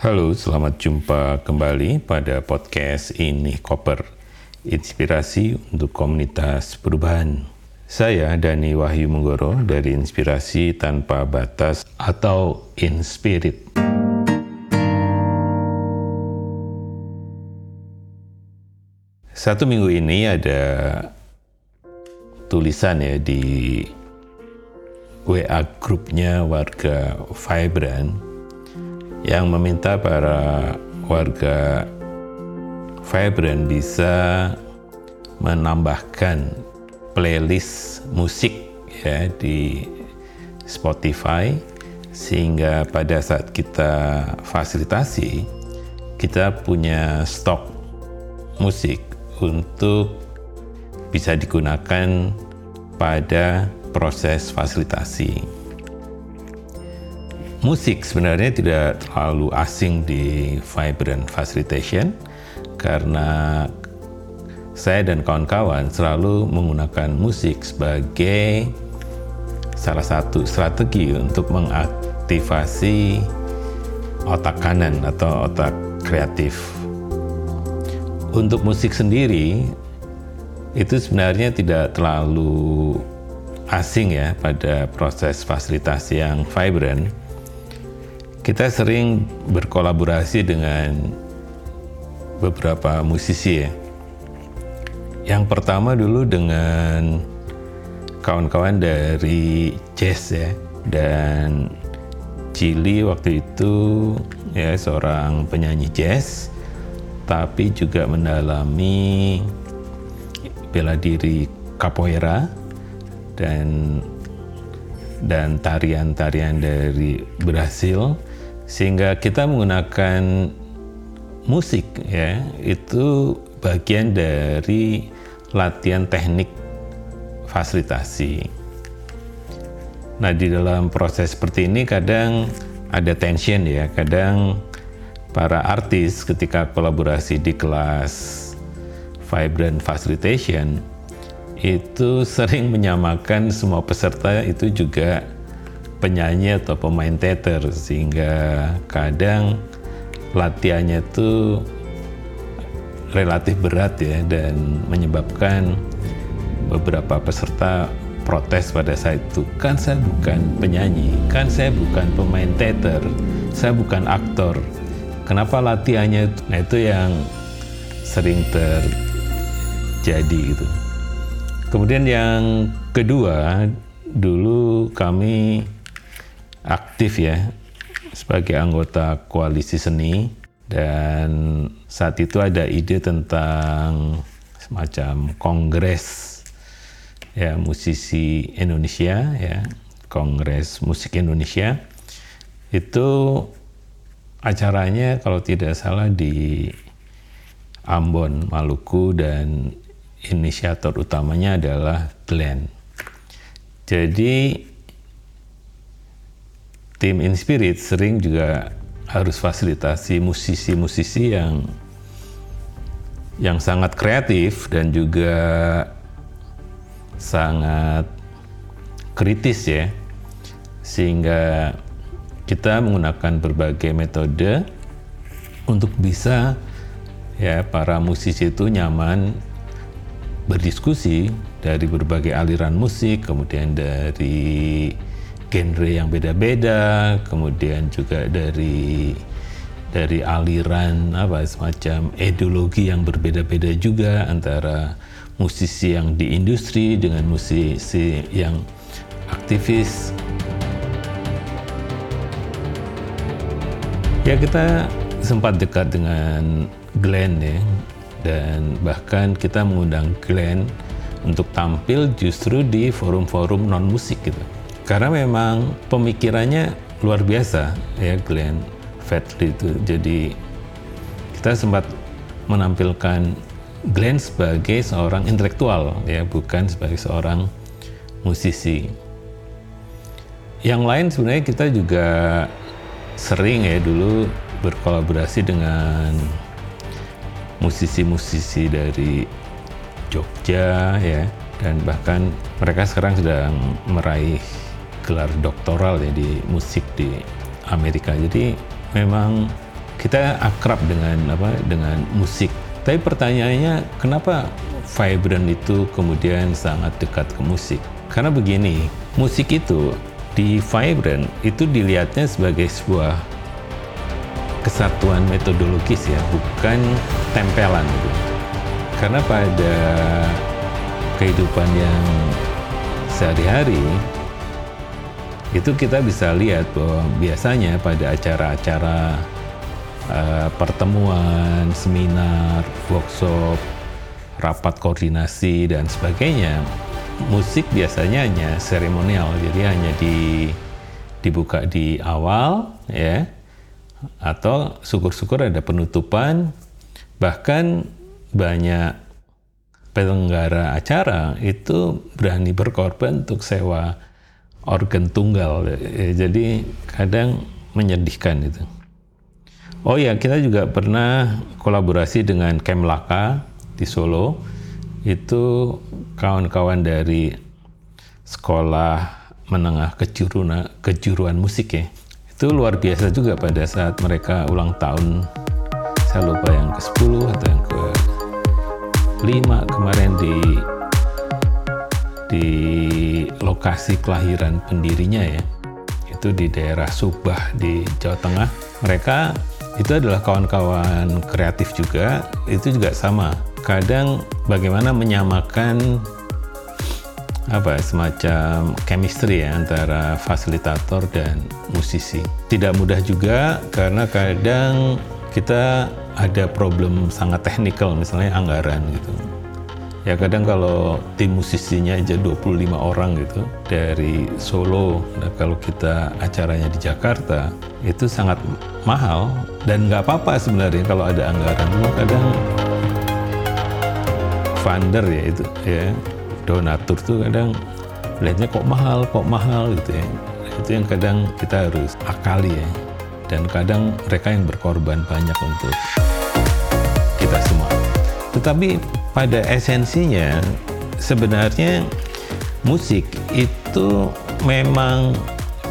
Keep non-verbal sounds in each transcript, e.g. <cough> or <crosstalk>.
Halo, selamat jumpa kembali pada podcast ini Koper, inspirasi untuk komunitas perubahan. Saya Dani Wahyu Menggoro dari Inspirasi Tanpa Batas atau Inspirit. Satu minggu ini ada tulisan ya di WA grupnya warga Vibrant yang meminta para warga Vibrant bisa menambahkan playlist musik ya di Spotify sehingga pada saat kita fasilitasi kita punya stok musik untuk bisa digunakan pada proses fasilitasi. Musik sebenarnya tidak terlalu asing di Vibrant Facilitation karena saya dan kawan-kawan selalu menggunakan musik sebagai salah satu strategi untuk mengaktifasi otak kanan atau otak kreatif untuk musik sendiri itu sebenarnya tidak terlalu asing ya pada proses fasilitasi yang vibrant. Kita sering berkolaborasi dengan beberapa musisi ya. Yang pertama dulu dengan kawan-kawan dari jazz ya dan Chili waktu itu ya seorang penyanyi jazz tapi juga mendalami bela diri capoeira dan dan tarian-tarian dari Brasil sehingga kita menggunakan musik ya itu bagian dari latihan teknik fasilitasi. Nah, di dalam proses seperti ini kadang ada tension ya, kadang para artis ketika kolaborasi di kelas Vibrant Facilitation itu sering menyamakan semua peserta itu juga penyanyi atau pemain teater sehingga kadang latihannya itu relatif berat ya dan menyebabkan beberapa peserta protes pada saat itu. Kan saya bukan penyanyi kan saya bukan pemain teater saya bukan aktor. Kenapa latihannya nah itu yang sering terjadi gitu. Kemudian yang kedua dulu kami aktif ya sebagai anggota koalisi seni dan saat itu ada ide tentang semacam kongres ya musisi Indonesia ya kongres musik Indonesia itu acaranya kalau tidak salah di Ambon, Maluku dan inisiator utamanya adalah Glenn. Jadi tim Inspirit sering juga harus fasilitasi musisi-musisi yang yang sangat kreatif dan juga sangat kritis ya. Sehingga kita menggunakan berbagai metode untuk bisa ya para musisi itu nyaman berdiskusi dari berbagai aliran musik, kemudian dari genre yang beda-beda, kemudian juga dari dari aliran apa semacam ideologi yang berbeda-beda juga antara musisi yang di industri dengan musisi yang aktivis Ya kita sempat dekat dengan Glenn ya dan bahkan kita mengundang Glenn untuk tampil justru di forum-forum non musik gitu. Karena memang pemikirannya luar biasa ya Glenn Fadli itu. Jadi kita sempat menampilkan Glenn sebagai seorang intelektual ya bukan sebagai seorang musisi. Yang lain sebenarnya kita juga sering ya dulu berkolaborasi dengan musisi-musisi dari Jogja ya dan bahkan mereka sekarang sedang meraih gelar doktoral ya di musik di Amerika. Jadi memang kita akrab dengan apa dengan musik. Tapi pertanyaannya kenapa Vibrant itu kemudian sangat dekat ke musik? Karena begini, musik itu di Vibrant itu dilihatnya sebagai sebuah kesatuan metodologis ya, bukan tempelan gitu. Karena pada kehidupan yang sehari-hari itu kita bisa lihat bahwa biasanya pada acara-acara uh, pertemuan, seminar, workshop, rapat koordinasi dan sebagainya, musik biasanya hanya seremonial, jadi hanya di dibuka di awal ya atau syukur-syukur ada penutupan. Bahkan banyak penyelenggara acara itu berani berkorban untuk sewa organ tunggal. Ya, jadi kadang menyedihkan itu. Oh ya, kita juga pernah kolaborasi dengan Kemlaka di Solo. Itu kawan-kawan dari sekolah menengah kejuruan, kejuruan musik ya. Itu luar biasa juga pada saat mereka ulang tahun. Saya lupa yang ke-10 atau yang ke-5 kemarin di di lokasi kelahiran pendirinya ya. Itu di daerah Subah di Jawa Tengah. Mereka itu adalah kawan-kawan kreatif juga. Itu juga sama. Kadang bagaimana menyamakan apa semacam chemistry ya antara fasilitator dan musisi. Tidak mudah juga karena kadang kita ada problem sangat teknikal misalnya anggaran gitu ya kadang kalau tim musisinya aja 25 orang gitu dari Solo nah kalau kita acaranya di Jakarta itu sangat mahal dan nggak apa-apa sebenarnya kalau ada anggaran. Cuma kadang funder ya itu ya donatur tuh kadang lihatnya kok mahal kok mahal gitu ya. Itu yang kadang kita harus akali ya. Dan kadang mereka yang berkorban banyak untuk kita semua. Tetapi pada esensinya sebenarnya musik itu memang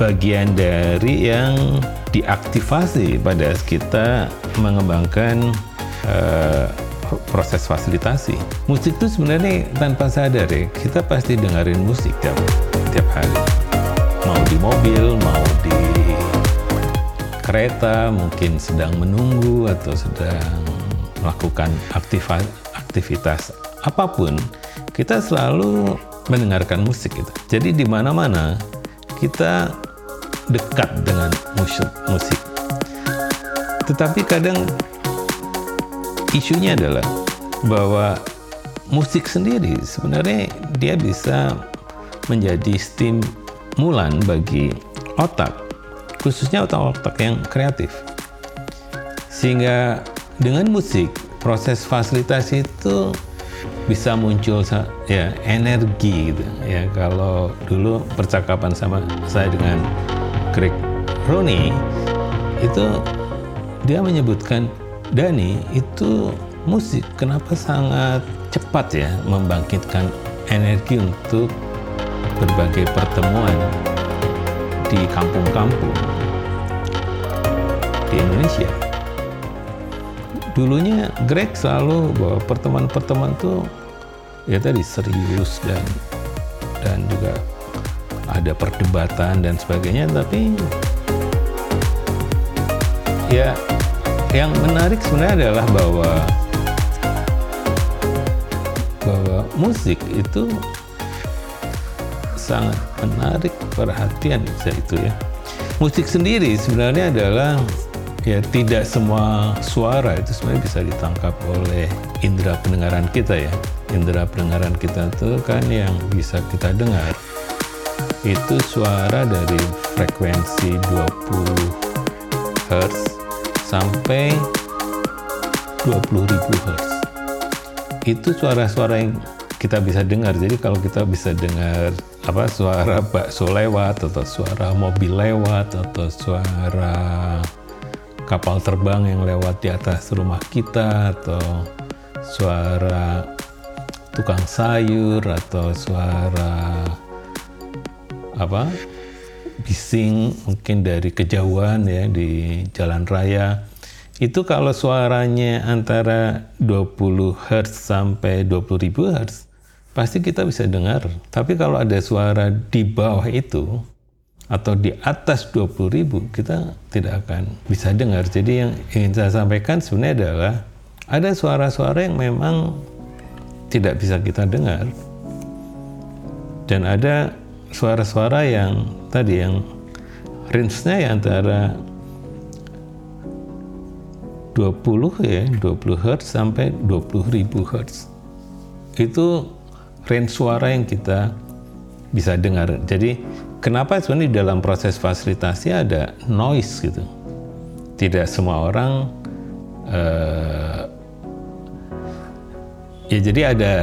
bagian dari yang diaktifasi pada kita mengembangkan uh, proses fasilitasi. Musik itu sebenarnya tanpa sadar ya, kita pasti dengerin musik tiap, tiap hari. Mau di mobil, mau di kereta, mungkin sedang menunggu atau sedang melakukan aktivitas aktivitas apa pun, kita selalu mendengarkan musik itu. Jadi di mana-mana kita dekat dengan musik, musik. Tetapi kadang isunya adalah bahwa musik sendiri sebenarnya dia bisa menjadi stimulan bagi otak, khususnya otak-otak yang kreatif. Sehingga dengan musik proses fasilitasi itu bisa muncul ya energi gitu ya. Kalau dulu percakapan sama saya dengan Greg Rooney itu dia menyebutkan Dani itu musik kenapa sangat cepat ya membangkitkan energi untuk berbagai pertemuan di kampung-kampung di Indonesia dulunya Greg selalu bahwa pertemuan-pertemuan tuh ya tadi serius dan dan juga ada perdebatan dan sebagainya. Tapi ya yang menarik sebenarnya adalah bahwa bahwa musik itu sangat menarik perhatian saya itu ya. Musik sendiri sebenarnya adalah ya tidak semua suara itu sebenarnya bisa ditangkap oleh indera pendengaran kita ya. Indera pendengaran kita itu kan yang bisa kita dengar itu suara dari frekuensi 20 Hz sampai 20.000 Hz. Itu suara-suara yang kita bisa dengar. Jadi kalau kita bisa dengar apa suara bakso lewat atau suara mobil lewat atau suara kapal terbang yang lewat di atas rumah kita atau suara tukang sayur atau suara apa bising mungkin dari kejauhan ya di jalan raya itu kalau suaranya antara 20 Hz sampai 20.000 Hz, pasti kita bisa dengar. Tapi kalau ada suara di bawah itu, atau di atas 20.000, kita tidak akan bisa dengar. Jadi yang ingin saya sampaikan sebenarnya adalah ada suara-suara yang memang tidak bisa kita dengar. Dan ada suara-suara yang tadi yang range-nya ya antara 20 ya, 20 Hz sampai 20.000 Hz. Itu range suara yang kita bisa dengar. Jadi kenapa sebenarnya di dalam proses fasilitasi ada noise gitu. Tidak semua orang uh, ya jadi ada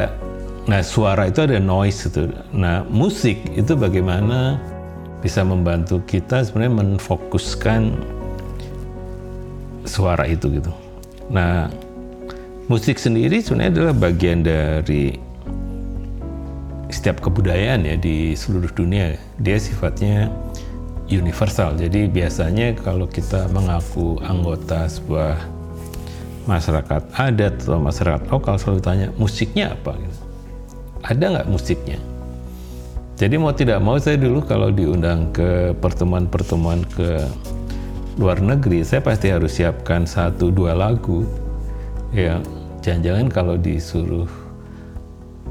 nah suara itu ada noise itu. Nah musik itu bagaimana bisa membantu kita sebenarnya menfokuskan suara itu gitu. Nah, musik sendiri sebenarnya adalah bagian dari setiap kebudayaan ya di seluruh dunia. Dia sifatnya universal. Jadi biasanya kalau kita mengaku anggota sebuah masyarakat adat atau masyarakat lokal selalu tanya musiknya apa. Ada nggak musiknya? Jadi mau tidak mau saya dulu kalau diundang ke pertemuan-pertemuan ke luar negeri, saya pasti harus siapkan satu dua lagu. Ya, jangan-jangan kalau disuruh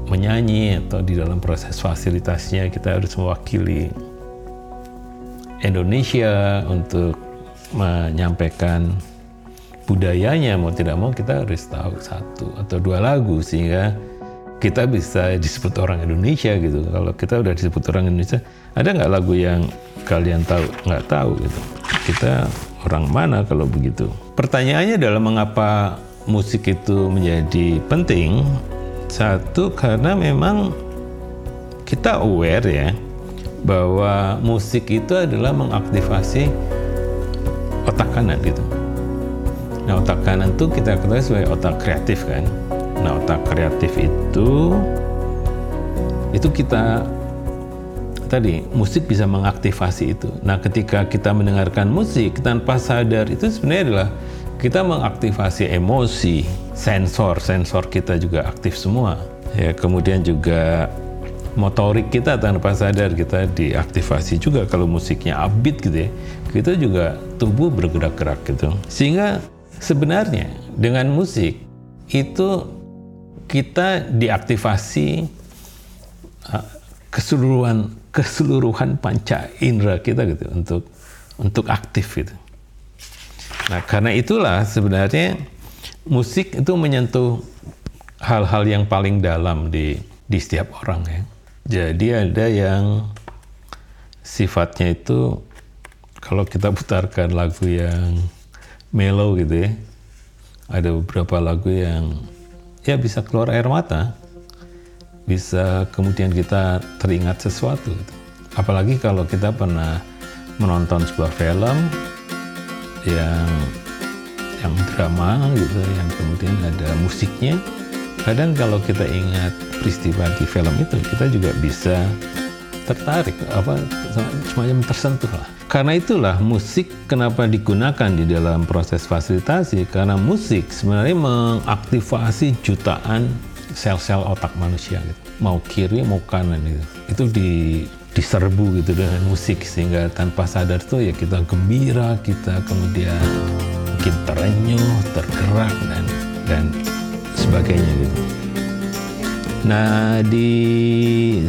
menyanyi atau di dalam proses fasilitasnya kita harus mewakili Indonesia untuk menyampaikan budayanya mau tidak mau kita harus tahu satu atau dua lagu sehingga kita bisa disebut orang Indonesia gitu. Kalau kita udah disebut orang Indonesia, ada nggak lagu yang kalian tahu nggak tahu gitu? kita orang mana kalau begitu? Pertanyaannya adalah mengapa musik itu menjadi penting? Satu karena memang kita aware ya bahwa musik itu adalah mengaktifasi otak kanan gitu. Nah otak kanan itu kita ketahui sebagai otak kreatif kan. Nah otak kreatif itu itu kita tadi musik bisa mengaktifasi itu. Nah, ketika kita mendengarkan musik tanpa sadar itu sebenarnya adalah kita mengaktifasi emosi, sensor, sensor kita juga aktif semua. Ya, kemudian juga motorik kita tanpa sadar kita diaktifasi juga kalau musiknya upbeat gitu ya. Kita juga tubuh bergerak-gerak gitu. Sehingga sebenarnya dengan musik itu kita diaktifasi uh, keseluruhan keseluruhan panca indera kita gitu untuk untuk aktif gitu. Nah karena itulah sebenarnya musik itu menyentuh hal-hal yang paling dalam di di setiap orang ya. Jadi ada yang sifatnya itu kalau kita putarkan lagu yang mellow gitu ya, ada beberapa lagu yang ya bisa keluar air mata bisa kemudian kita teringat sesuatu. Apalagi kalau kita pernah menonton sebuah film yang yang drama gitu, yang kemudian ada musiknya. Kadang kalau kita ingat peristiwa di film itu, kita juga bisa tertarik, apa semacam tersentuh lah. Karena itulah musik kenapa digunakan di dalam proses fasilitasi karena musik sebenarnya mengaktifasi jutaan sel-sel otak manusia gitu. Mau kiri mau kanan gitu. Itu di diserbu gitu dengan musik sehingga tanpa sadar tuh ya kita gembira, kita kemudian mungkin terenyuh, tergerak dan dan sebagainya gitu. Nah, di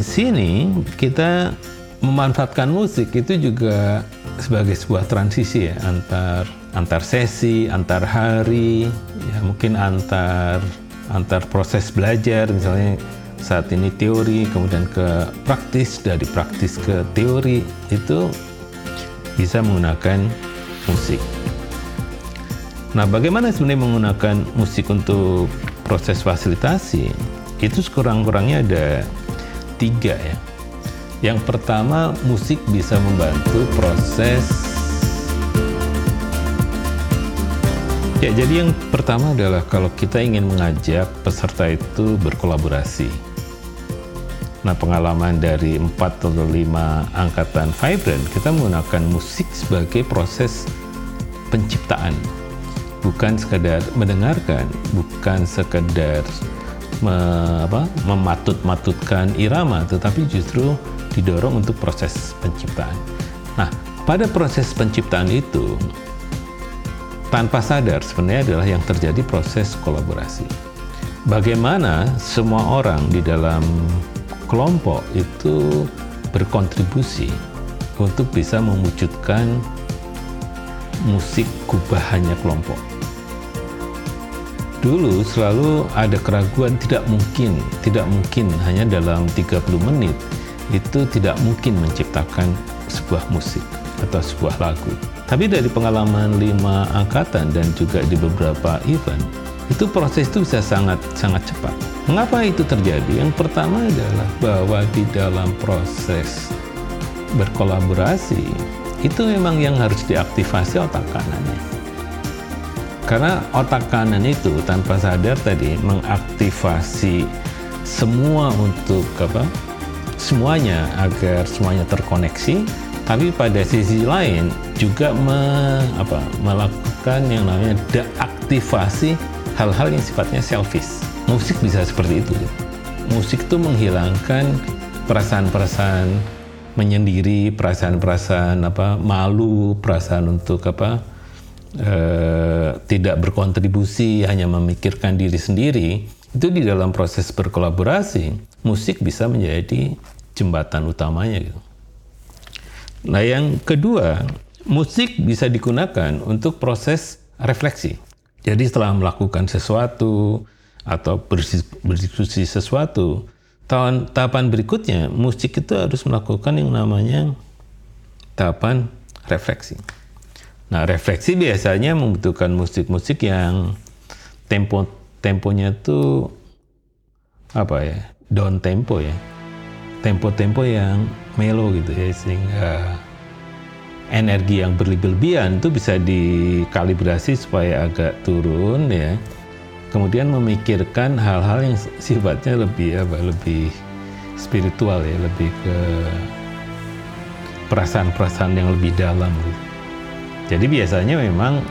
sini kita memanfaatkan musik itu juga sebagai sebuah transisi ya antar antar sesi, antar hari, ya mungkin antar antar proses belajar misalnya saat ini teori kemudian ke praktis dari praktis ke teori itu bisa menggunakan musik. Nah, bagaimana sebenarnya menggunakan musik untuk proses fasilitasi? Itu sekurang-kurangnya ada tiga ya. Yang pertama, musik bisa membantu proses Ya, jadi yang pertama adalah kalau kita ingin mengajak peserta itu berkolaborasi. Nah, pengalaman dari 4 atau 5 angkatan Vibrant, kita menggunakan musik sebagai proses penciptaan. Bukan sekedar mendengarkan, bukan sekedar me, mematut-matutkan irama, tetapi justru didorong untuk proses penciptaan. Nah, pada proses penciptaan itu, tanpa sadar sebenarnya adalah yang terjadi proses kolaborasi. Bagaimana semua orang di dalam kelompok itu berkontribusi untuk bisa mewujudkan musik kubahannya kelompok. Dulu selalu ada keraguan tidak mungkin, tidak mungkin hanya dalam 30 menit itu tidak mungkin menciptakan sebuah musik atau sebuah lagu. Tapi dari pengalaman lima angkatan dan juga di beberapa event, itu proses itu bisa sangat sangat cepat. Mengapa itu terjadi? Yang pertama adalah bahwa di dalam proses berkolaborasi itu memang yang harus diaktifasi otak kanannya. Karena otak kanan itu tanpa sadar tadi mengaktifasi semua untuk apa? Semuanya agar semuanya terkoneksi, tapi pada sisi lain juga me, apa, melakukan yang namanya deaktivasi hal-hal yang sifatnya selfish. Musik bisa seperti itu. Musik itu menghilangkan perasaan-perasaan menyendiri, perasaan-perasaan apa malu, perasaan untuk apa eh, tidak berkontribusi, hanya memikirkan diri sendiri, itu di dalam proses berkolaborasi, musik bisa menjadi jembatan utamanya. Gitu. Nah yang kedua, musik bisa digunakan untuk proses refleksi. Jadi setelah melakukan sesuatu atau berdiskusi sesuatu, tahapan berikutnya musik itu harus melakukan yang namanya tahapan refleksi. Nah, refleksi biasanya membutuhkan musik-musik yang tempo temponya tuh apa ya? down tempo ya. Tempo-tempo yang melo gitu ya sehingga energi yang berlebihan itu bisa dikalibrasi supaya agak turun ya. Kemudian memikirkan hal-hal yang sifatnya lebih apa lebih spiritual ya, lebih ke perasaan-perasaan yang lebih dalam gitu. Jadi biasanya memang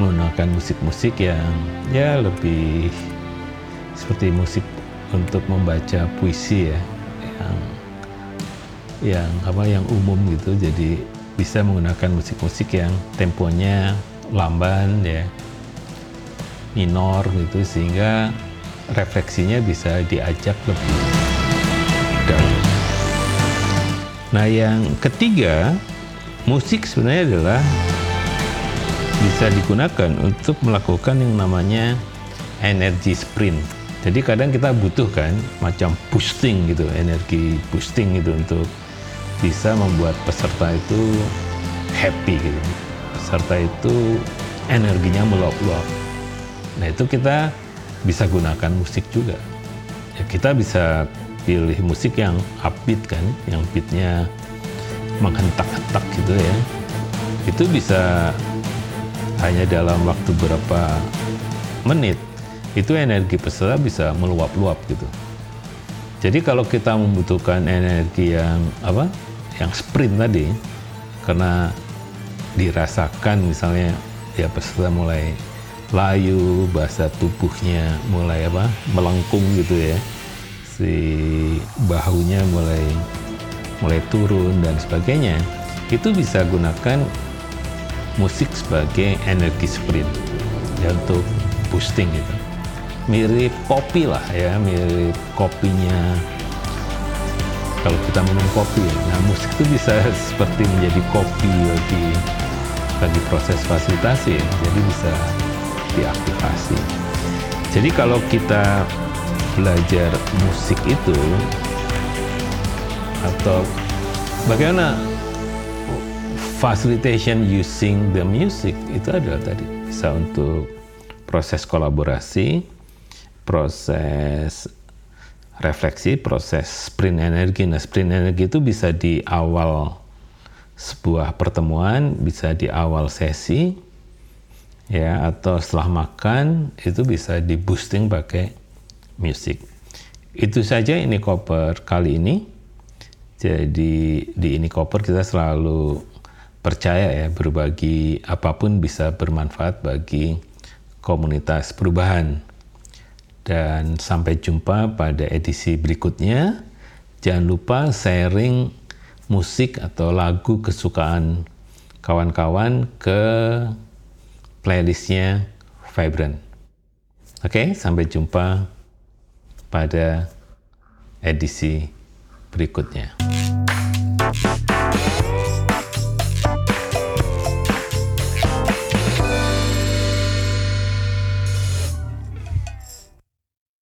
menggunakan musik-musik yang ya lebih seperti musik untuk membaca puisi ya yang yang apa yang umum gitu jadi bisa menggunakan musik-musik yang temponya lamban ya minor gitu sehingga refleksinya bisa diajak lebih dalam. Nah yang ketiga musik sebenarnya adalah bisa digunakan untuk melakukan yang namanya energi sprint. Jadi kadang kita butuhkan macam boosting gitu, energi boosting gitu untuk bisa membuat peserta itu happy gitu. Peserta itu energinya meluap-luap. Nah itu kita bisa gunakan musik juga. Ya, kita bisa pilih musik yang upbeat kan, yang beatnya menghentak-hentak gitu ya. Itu bisa hanya dalam waktu berapa menit itu energi peserta bisa meluap-luap gitu. Jadi kalau kita membutuhkan energi yang apa? Yang sprint tadi karena dirasakan misalnya ya peserta mulai layu, bahasa tubuhnya mulai apa? melengkung gitu ya. Si bahunya mulai mulai turun dan sebagainya. Itu bisa gunakan musik sebagai energi sprint ya untuk boosting gitu mirip kopi lah ya mirip kopinya kalau kita minum kopi ya. nah musik itu bisa <laughs> seperti menjadi kopi bagi bagi proses fasilitasi ya. jadi bisa diaktifasi jadi kalau kita belajar musik itu atau bagaimana facilitation using the music itu adalah tadi bisa untuk proses kolaborasi, proses refleksi, proses sprint energi. Nah, sprint energi itu bisa di awal sebuah pertemuan, bisa di awal sesi, ya, atau setelah makan itu bisa di boosting pakai musik. Itu saja ini koper kali ini. Jadi di ini koper kita selalu percaya ya berbagi apa pun bisa bermanfaat bagi komunitas perubahan. Dan sampai jumpa pada edisi berikutnya. Jangan lupa sharing musik atau lagu kesukaan kawan-kawan ke playlistnya Vibrant. Oke, sampai jumpa pada edisi berikutnya.